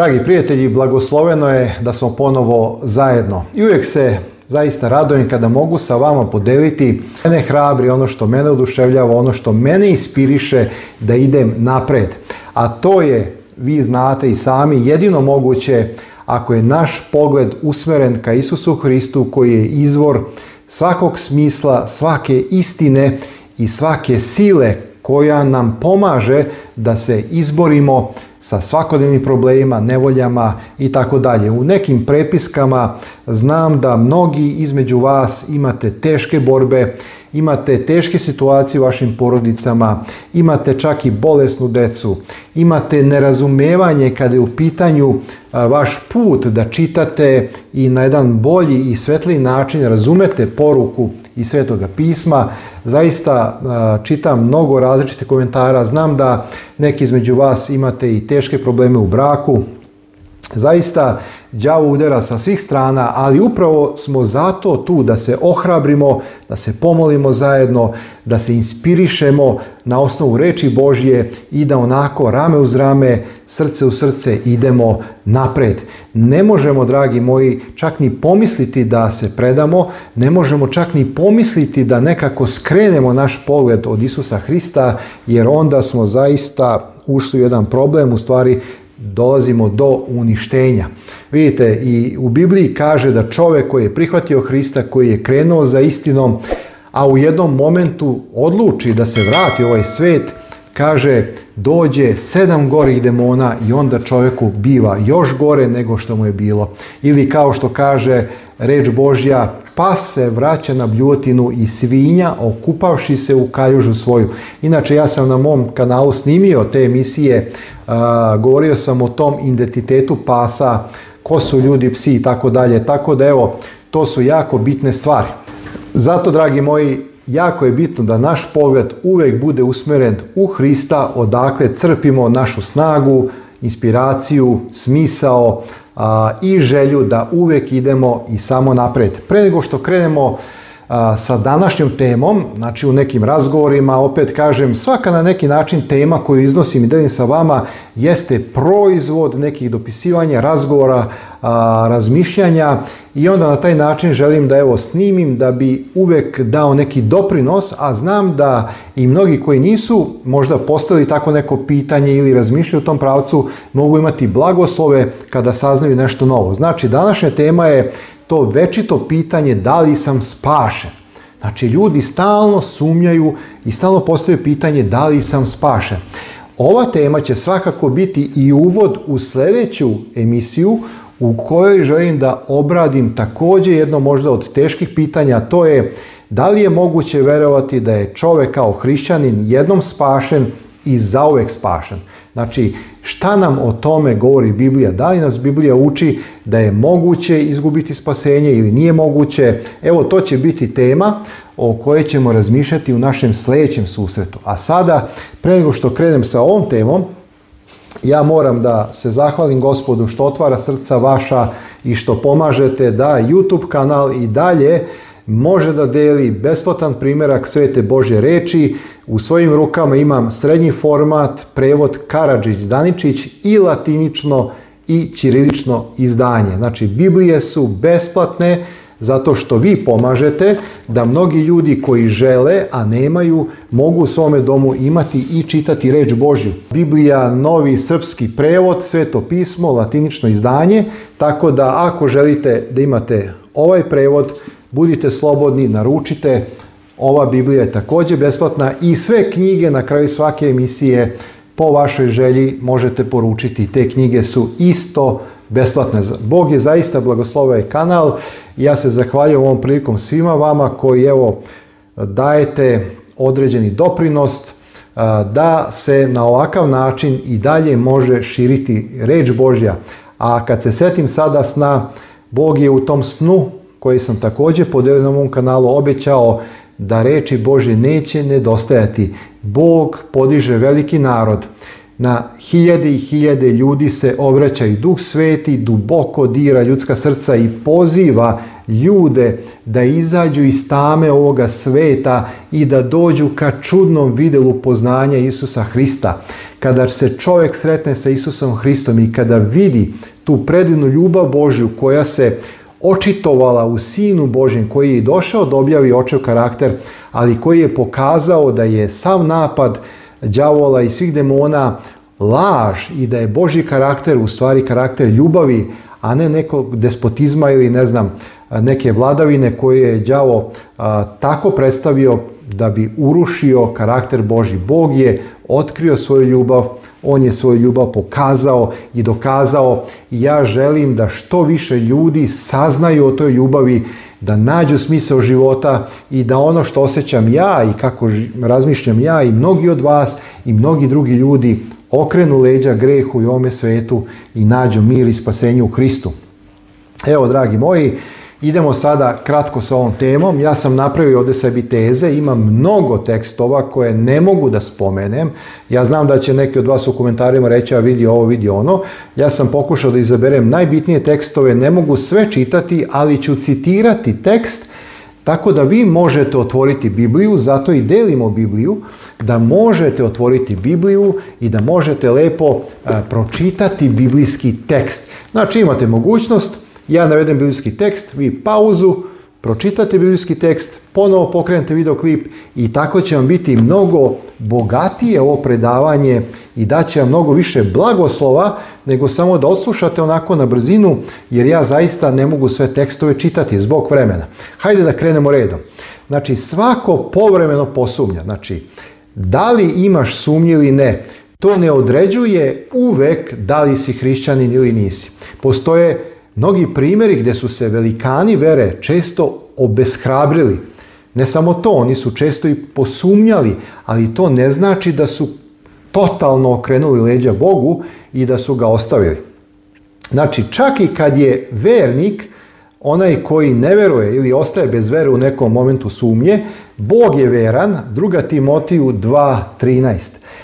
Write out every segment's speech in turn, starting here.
Dragi prijatelji, blagosloveno je da smo ponovo zajedno. I uvijek se zaista radojem kada mogu sa vama podeliti mene hrabri, ono što mene oduševljava, ono što mene ispiriše da idem napred. A to je, vi znate i sami, jedino moguće ako je naš pogled usmeren ka Isusu Hristu koji je izvor svakog smisla, svake istine i svake sile koja nam pomaže da se izborimo sa svakodnevnim problemima, nevoljama i tako dalje. U nekim prepiskama znam da mnogi između vas imate teške borbe, imate teške situacije u vašim porodicama, imate čak i bolesnu decu, imate nerazumevanje kada je u pitanju vaš put da čitate i na jedan bolji i svetliji način razumete poruku i Svetoga pisma. Zaista čitam mnogo različitih komentara, znam da neki između vas imate i teške probleme u braku. Zaista đavo udara sa svih strana, ali upravo smo zato tu da se ohrabrimo, da se pomolimo zajedno, da se inspirišemo na osnovu reči Božje i da onako rame uz rame srce u srce idemo napred. Ne možemo, dragi moji, čak ni pomisliti da se predamo, ne možemo čak ni pomisliti da nekako skrenemo naš pogled od Isusa Hrista, jer onda smo zaista ušli u jedan problem, u stvari dolazimo do uništenja. Vidite, i u Bibliji kaže da čovjek koji je prihvatio Hrista, koji je krenuo za istinom, a u jednom momentu odluči da se vrati u ovaj svet, kaže dođe sedam gorih demona i onda čovjeku biva još gore nego što mu je bilo. Ili kao što kaže reč Božja, pas se vraća na bljutinu i svinja okupavši se u kaljužu svoju. Inače ja sam na mom kanalu snimio te emisije, govorio sam o tom identitetu pasa, ko su ljudi, psi i tako dalje. Tako da evo, to su jako bitne stvari. Zato, dragi moji, jako je bitno da naš pogled uvijek bude usmjeren u Hrista, odakle crpimo našu snagu, inspiraciju, smisao i želju da uvijek idemo i samo naprijed. Pre nego što krenemo sa današnjom temom, znači u nekim razgovorima, opet kažem, svaka na neki način tema koju iznosim i delim sa vama jeste proizvod nekih dopisivanja, razgovora, razmišljanja i onda na taj način želim da evo snimim da bi uvek dao neki doprinos, a znam da i mnogi koji nisu možda postavili tako neko pitanje ili razmišljaju u tom pravcu mogu imati blagoslove kada saznaju nešto novo. Znači današnja tema je to večito pitanje da li sam spašen. Znači, ljudi stalno sumnjaju i stalno postoje pitanje da li sam spašen. Ova tema će svakako biti i uvod u sljedeću emisiju u kojoj želim da obradim također jedno možda od teških pitanja, a to je da li je moguće vjerovati da je čovjek kao hrišćanin jednom spašen i zauvek spašen. Znači, šta nam o tome govori Biblija? Da li nas Biblija uči da je moguće izgubiti spasenje ili nije moguće? Evo, to će biti tema o kojoj ćemo razmišljati u našem sljedećem susretu. A sada, pre nego što krenem sa ovom temom, ja moram da se zahvalim gospodu što otvara srca vaša i što pomažete da YouTube kanal i dalje može da deli besplatan primjerak Svete Bože reči. U svojim rukama imam srednji format, prevod Karadžić-Daničić i latinično i ćirilično izdanje. Znači, Biblije su besplatne zato što vi pomažete da mnogi ljudi koji žele, a nemaju, mogu u svome domu imati i čitati reč Božju. Biblija, novi srpski prevod, sveto pismo, latinično izdanje, tako da ako želite da imate ovaj prevod, budite slobodni, naručite. Ova Biblija je također besplatna i sve knjige na kraju svake emisije po vašoj želji možete poručiti. Te knjige su isto besplatne. Bog je zaista blagoslovio ovaj kanal. Ja se zahvaljujem ovom prilikom svima vama koji evo dajete određeni doprinost da se na ovakav način i dalje može širiti reč Božja. A kad se setim sada sna, Bog je u tom snu koje sam također podelio na mom kanalu obećao da reči Bože neće nedostajati. Bog podiže veliki narod. Na hiljade i hiljade ljudi se obraća i Duh Sveti duboko dira ljudska srca i poziva ljude da izađu iz tame ovoga sveta i da dođu ka čudnom videlu poznanja Isusa Hrista. Kada se čovjek sretne sa Isusom Hristom i kada vidi tu predivnu ljubav Božju koja se očitovala u Sinu Božjem koji je došao da objavi očev karakter, ali koji je pokazao da je sav napad đavola i svih demona laž i da je Božji karakter u stvari karakter ljubavi, a ne nekog despotizma ili ne znam, neke vladavine koje je đavo tako predstavio da bi urušio karakter Boži. Bog je otkrio svoju ljubav, on je svoju ljubav pokazao i dokazao. Ja želim da što više ljudi saznaju o toj ljubavi, da nađu smisao života i da ono što osjećam ja i kako razmišljam ja i mnogi od vas i mnogi drugi ljudi okrenu leđa grehu i ome svetu i nađu mir i spasenje u Hristu. Evo, dragi moji, Idemo sada kratko sa ovom temom. Ja sam napravio ovdje sebi teze, Ima mnogo tekstova koje ne mogu da spomenem. Ja znam da će neki od vas u komentarima reći, a vidi ovo, vidi ono. Ja sam pokušao da izaberem najbitnije tekstove, ne mogu sve čitati, ali ću citirati tekst tako da vi možete otvoriti Bibliju, zato i delimo Bibliju, da možete otvoriti Bibliju i da možete lepo e, pročitati biblijski tekst. Znači imate mogućnost ja navedem biblijski tekst, vi pauzu, pročitate biblijski tekst, ponovo pokrenete videoklip i tako će vam biti mnogo bogatije ovo predavanje i daće vam mnogo više blagoslova nego samo da odslušate onako na brzinu jer ja zaista ne mogu sve tekstove čitati zbog vremena. Hajde da krenemo redom. Znači svako povremeno posumnja, znači da li imaš sumnje ili ne, to ne određuje uvek da li si hrišćanin ili nisi. Postoje Mnogi primjeri gdje su se velikani vere često obeshrabrili. Ne samo to, oni su često i posumnjali, ali to ne znači da su totalno okrenuli leđa Bogu i da su ga ostavili. Znači, čak i kad je vernik Onaj koji ne veruje ili ostaje bez vere u nekom momentu sumnje, Bog je veran, druga Timotiju 2.13.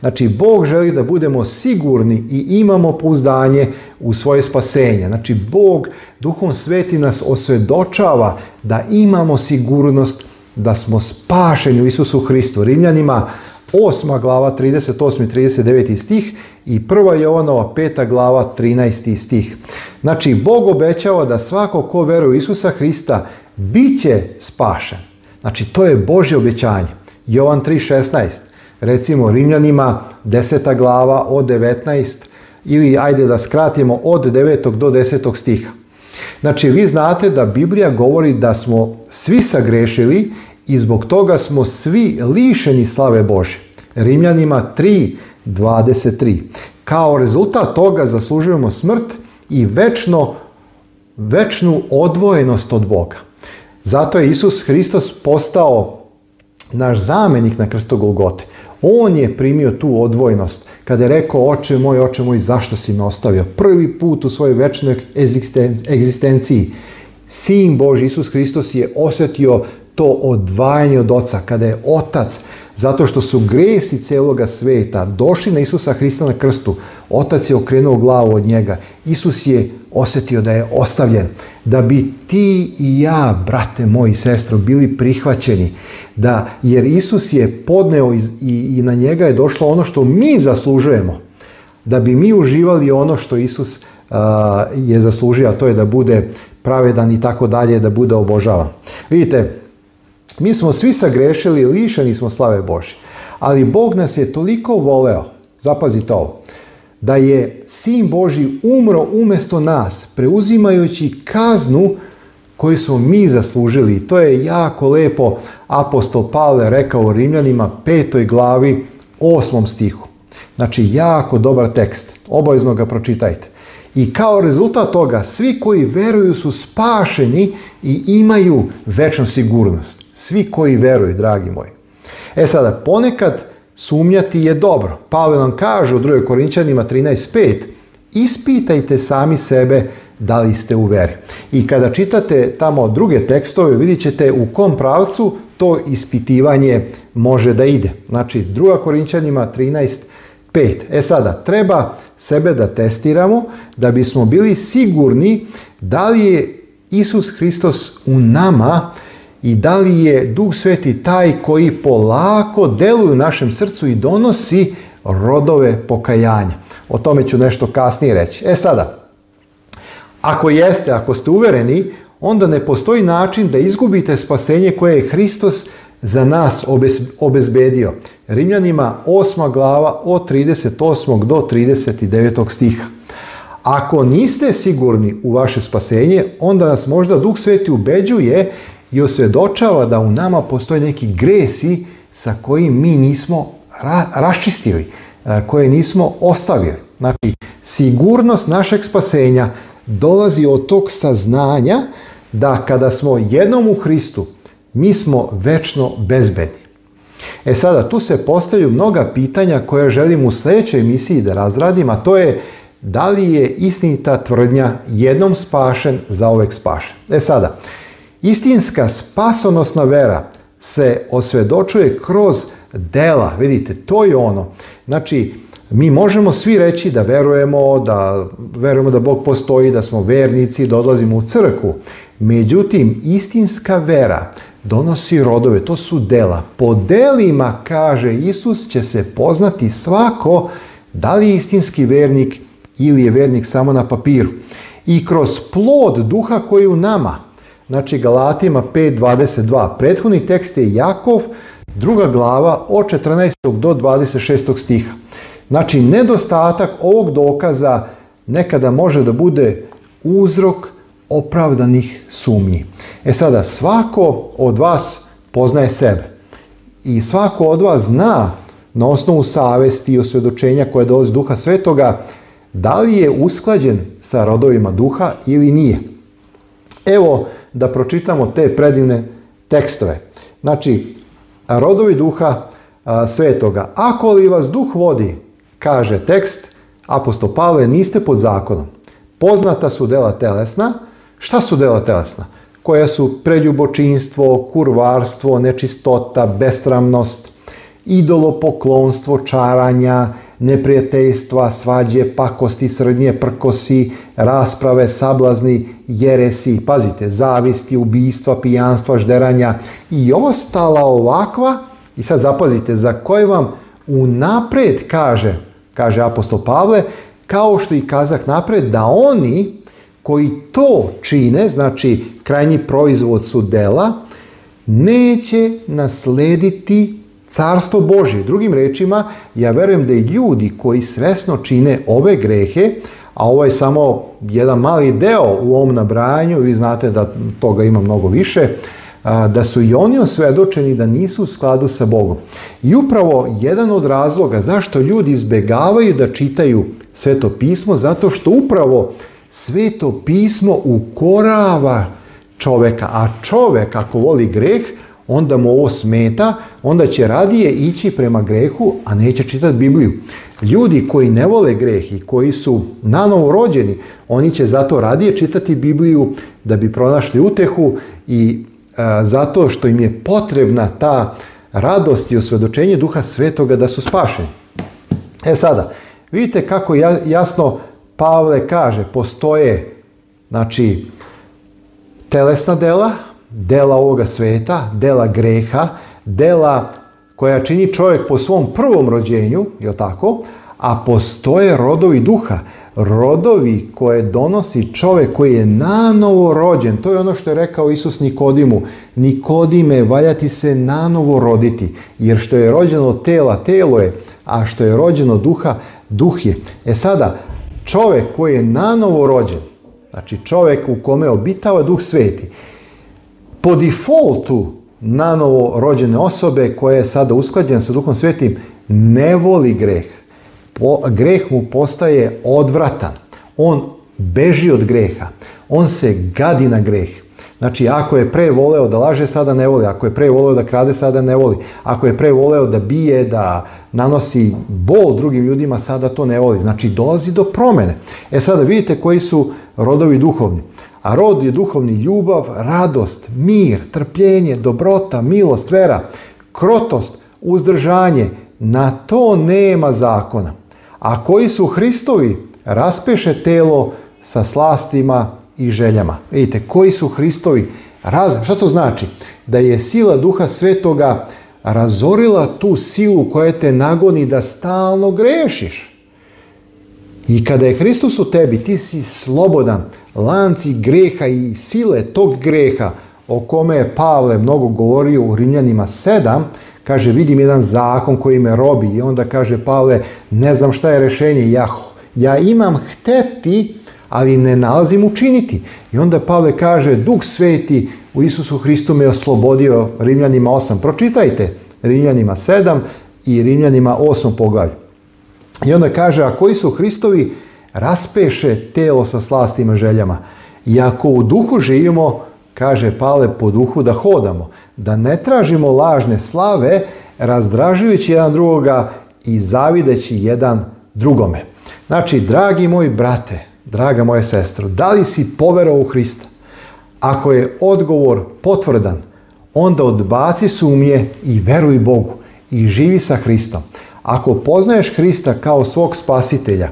Znači, Bog želi da budemo sigurni i imamo pouzdanje u svoje spasenje. Znači, Bog, Duhom Sveti nas osvjedočava da imamo sigurnost da smo spašeni u Isusu Hristu. Rimljanima osma glava 38. i 39. stih i prva Jovanova peta glava 13. stih. Znači, Bog obećava da svako ko veruje Isusa Hrista bit će spašen. Znači, to je Božje obećanje. Jovan 3.16, recimo Rimljanima 10. glava od 19. ili ajde da skratimo od 9. do 10. stiha. Znači, vi znate da Biblija govori da smo svi sagrešili i zbog toga smo svi lišeni slave Bože. Rimljanima 3.23. Kao rezultat toga zaslužujemo smrt i večno, večnu odvojenost od Boga. Zato je Isus Hristos postao naš zamjenik na krstu Golgote. On je primio tu odvojnost kada je rekao oče moj, oče moj, zašto si me ostavio? Prvi put u svojoj večnoj egzistenciji. Sin Boži Isus Hristos je osjetio to odvajanje od oca, kada je otac, zato što su gresi celoga sveta došli na Isusa Hrista na krstu, otac je okrenuo glavu od njega. Isus je osjetio da je ostavljen. Da bi ti i ja, brate moji sestro, bili prihvaćeni. Da, jer Isus je podneo i, i, na njega je došlo ono što mi zaslužujemo. Da bi mi uživali ono što Isus je zaslužio, a to je da bude pravedan i tako dalje, da bude obožavan. Vidite, mi smo svi sagrešili i lišani smo slave Božje. Ali Bog nas je toliko voleo, zapazite ovo, da je Sin Božji umro umjesto nas, preuzimajući kaznu koju smo mi zaslužili. I to je jako lepo apostol Pavle rekao u Rimljanima petoj glavi osmom stihu. Znači, jako dobar tekst. Obavezno ga pročitajte. I kao rezultat toga, svi koji veruju su spašeni i imaju večnu sigurnost. Svi koji veruju, dragi moji. E sada, ponekad sumnjati je dobro. Pavel nam kaže u 2. Korinčanima 13.5 Ispitajte sami sebe da li ste u veri. I kada čitate tamo druge tekstove, vidjet ćete u kom pravcu to ispitivanje može da ide. Znači, 2. Korinčanima 13.5. E sada, treba sebe da testiramo da bismo bili sigurni da li je Isus Hristos u nama i da li je Duh Sveti taj koji polako deluje u našem srcu i donosi rodove pokajanja. O tome ću nešto kasnije reći. E sada, ako jeste, ako ste uvereni, onda ne postoji način da izgubite spasenje koje je Hristos za nas obezbedio. Rimljanima 8. glava od 38. do 39. stiha. Ako niste sigurni u vaše spasenje, onda nas možda Duh Sveti ubeđuje i osvjedočava da u nama postoje neki gresi sa kojim mi nismo raščistili, e, koje nismo ostavili. Znači, sigurnost našeg spasenja dolazi od tog saznanja da kada smo jednom u Hristu, mi smo večno bezbedni. E sada, tu se postavljaju mnoga pitanja koje želim u sljedećoj emisiji da razradim, a to je da li je istinita tvrdnja jednom spašen, za uvek spašen. E sada, Istinska spasonosna vera se osvedočuje kroz dela, vidite, to je ono. Znači, mi možemo svi reći da verujemo, da verujemo da Bog postoji, da smo vernici, da odlazimo u crku. Međutim, istinska vera donosi rodove, to su dela. Po delima, kaže Isus, će se poznati svako da li je istinski vernik ili je vernik samo na papiru. I kroz plod duha koji je u nama, Znači Galatima 5.22. Prethodni tekst je Jakov, druga glava od 14. do 26. stiha. Znači, nedostatak ovog dokaza nekada može da bude uzrok opravdanih sumnji. E sada, svako od vas poznaje sebe. I svako od vas zna na osnovu savesti i osvjedočenja koje dolazi duha svetoga, da li je usklađen sa rodovima duha ili nije. Evo, da pročitamo te predivne tekstove. Znači, rodovi duha svetoga. Ako li vas duh vodi, kaže tekst, apostol Pavle, niste pod zakonom. Poznata su dela telesna. Šta su dela telesna? Koja su preljubočinstvo, kurvarstvo, nečistota, bestramnost, idolopoklonstvo, čaranja, neprijateljstva, svađe, pakosti, srednje prkosi, rasprave, sablazni, jeresi, pazite, zavisti, ubijstva, pijanstva, žderanja i ostala ovakva, i sad zapazite, za koje vam unaprijed kaže, kaže apostol Pavle, kao što i kazah napred, da oni koji to čine, znači krajnji proizvod su dela, neće naslediti carstvo Božje. Drugim rečima, ja verujem da i ljudi koji svesno čine ove grehe, a ovo je samo jedan mali deo u ovom nabrajanju, vi znate da toga ima mnogo više, da su i oni osvedočeni da nisu u skladu sa Bogom. I upravo jedan od razloga zašto ljudi izbegavaju da čitaju sveto pismo, zato što upravo sveto pismo ukorava čoveka, a čovek ako voli greh, onda mu ovo smeta, onda će radije ići prema grehu, a neće čitati Bibliju. Ljudi koji ne vole greh i koji su nanovo rođeni, oni će zato radije čitati Bibliju da bi pronašli utehu i e, zato što im je potrebna ta radost i osvjedočenje Duha Svetoga da su spašeni. E sada, vidite kako jasno Pavle kaže, postoje znači telesna dela, dela ovoga sveta, dela greha, dela koja čini čovjek po svom prvom rođenju, jel tako? A postoje rodovi duha, rodovi koje donosi čovjek koji je nanovo rođen. To je ono što je rekao Isus Nikodimu. Nikodime, valjati se nanovo roditi, jer što je rođeno tela, telo je, a što je rođeno duha, duh je. E sada, čovjek koji je nanovo rođen, znači čovjek u kome obitava duh sveti, po defaultu novo rođene osobe koje je sada usklađena sa Duhom Svetim ne voli greh. Po, greh mu postaje odvratan. On beži od greha. On se gadi na greh. Znači, ako je pre voleo da laže, sada ne voli. Ako je pre voleo da krade, sada ne voli. Ako je pre voleo da bije, da nanosi bol drugim ljudima, sada to ne voli. Znači, dolazi do promene. E sada vidite koji su rodovi duhovni. A rod je duhovni ljubav, radost, mir, trpljenje, dobrota, milost, vera, krotost, uzdržanje. Na to nema zakona. A koji su Hristovi, raspeše telo sa slastima i željama. Vidite, koji su Hristovi? Raz... to znači? Da je sila duha svetoga razorila tu silu koja te nagoni da stalno grešiš. I kada je Hristus u tebi, ti si slobodan. Lanci greha i sile tog greha, o kome je Pavle mnogo govorio u Rimljanima 7, kaže vidim jedan zakon koji me robi i onda kaže Pavle ne znam šta je rešenje, ja, ja imam hteti, ali ne nalazim učiniti. I onda Pavle kaže Duh Sveti u Isusu Hristu me oslobodio Rimljanima 8. Pročitajte Rimljanima 7 i Rimljanima 8 poglavlju. I onda kaže, a koji su Hristovi raspeše telo sa slastima željama. I ako u duhu živimo, kaže Pale, po duhu da hodamo. Da ne tražimo lažne slave, razdražujući jedan drugoga i zavideći jedan drugome. Znači, dragi moji brate, draga moja sestro, da li si poverao u Hrista? Ako je odgovor potvrdan, onda odbaci sumnje i veruj Bogu i živi sa Hristom. Ako poznaješ Hrista kao svog spasitelja,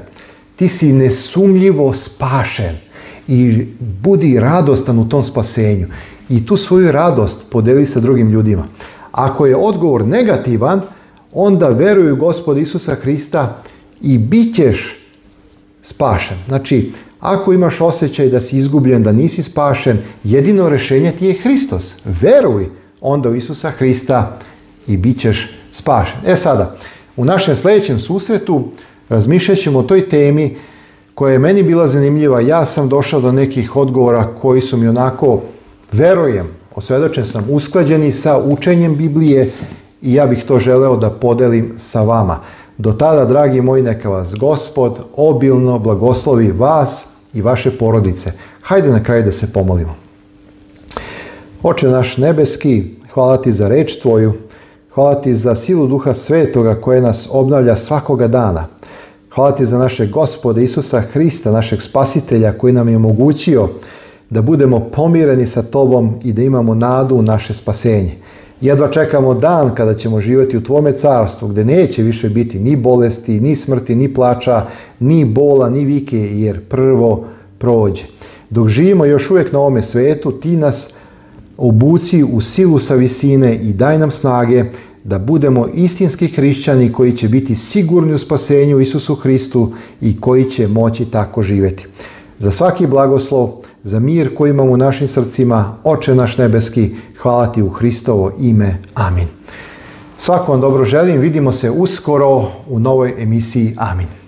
ti si nesumljivo spašen i budi radostan u tom spasenju. I tu svoju radost podeli sa drugim ljudima. Ako je odgovor negativan, onda veruj u gospod Isusa Hrista i bit ćeš spašen. Znači, ako imaš osjećaj da si izgubljen, da nisi spašen, jedino rješenje ti je Hristos. Veruj onda u Isusa Hrista i bit ćeš spašen. E sada, u našem sljedećem susretu razmišljat ćemo o toj temi koja je meni bila zanimljiva. Ja sam došao do nekih odgovora koji su mi onako, verujem, osvjedočen sam, usklađeni sa učenjem Biblije i ja bih to želeo da podelim sa vama. Do tada, dragi moji, neka vas gospod obilno blagoslovi vas i vaše porodice. Hajde na kraj da se pomolimo. Oče naš nebeski, hvala ti za reč tvoju, Hvala ti za silu duha svetoga koje nas obnavlja svakoga dana. Hvala ti za naše gospode Isusa Hrista, našeg spasitelja koji nam je omogućio da budemo pomireni sa tobom i da imamo nadu u naše spasenje. Jedva čekamo dan kada ćemo živjeti u tvome carstvu gdje neće više biti ni bolesti, ni smrti, ni plaća, ni bola, ni vike jer prvo prođe. Dok živimo još uvijek na ovome svetu, ti nas obuci u silu sa visine i daj nam snage da budemo istinski hrišćani koji će biti sigurni u spasenju Isusu Hristu i koji će moći tako živjeti. Za svaki blagoslov, za mir koji imamo u našim srcima, Oče naš nebeski, hvala ti u Hristovo ime. Amin. Svako vam dobro želim, vidimo se uskoro u novoj emisiji. Amin.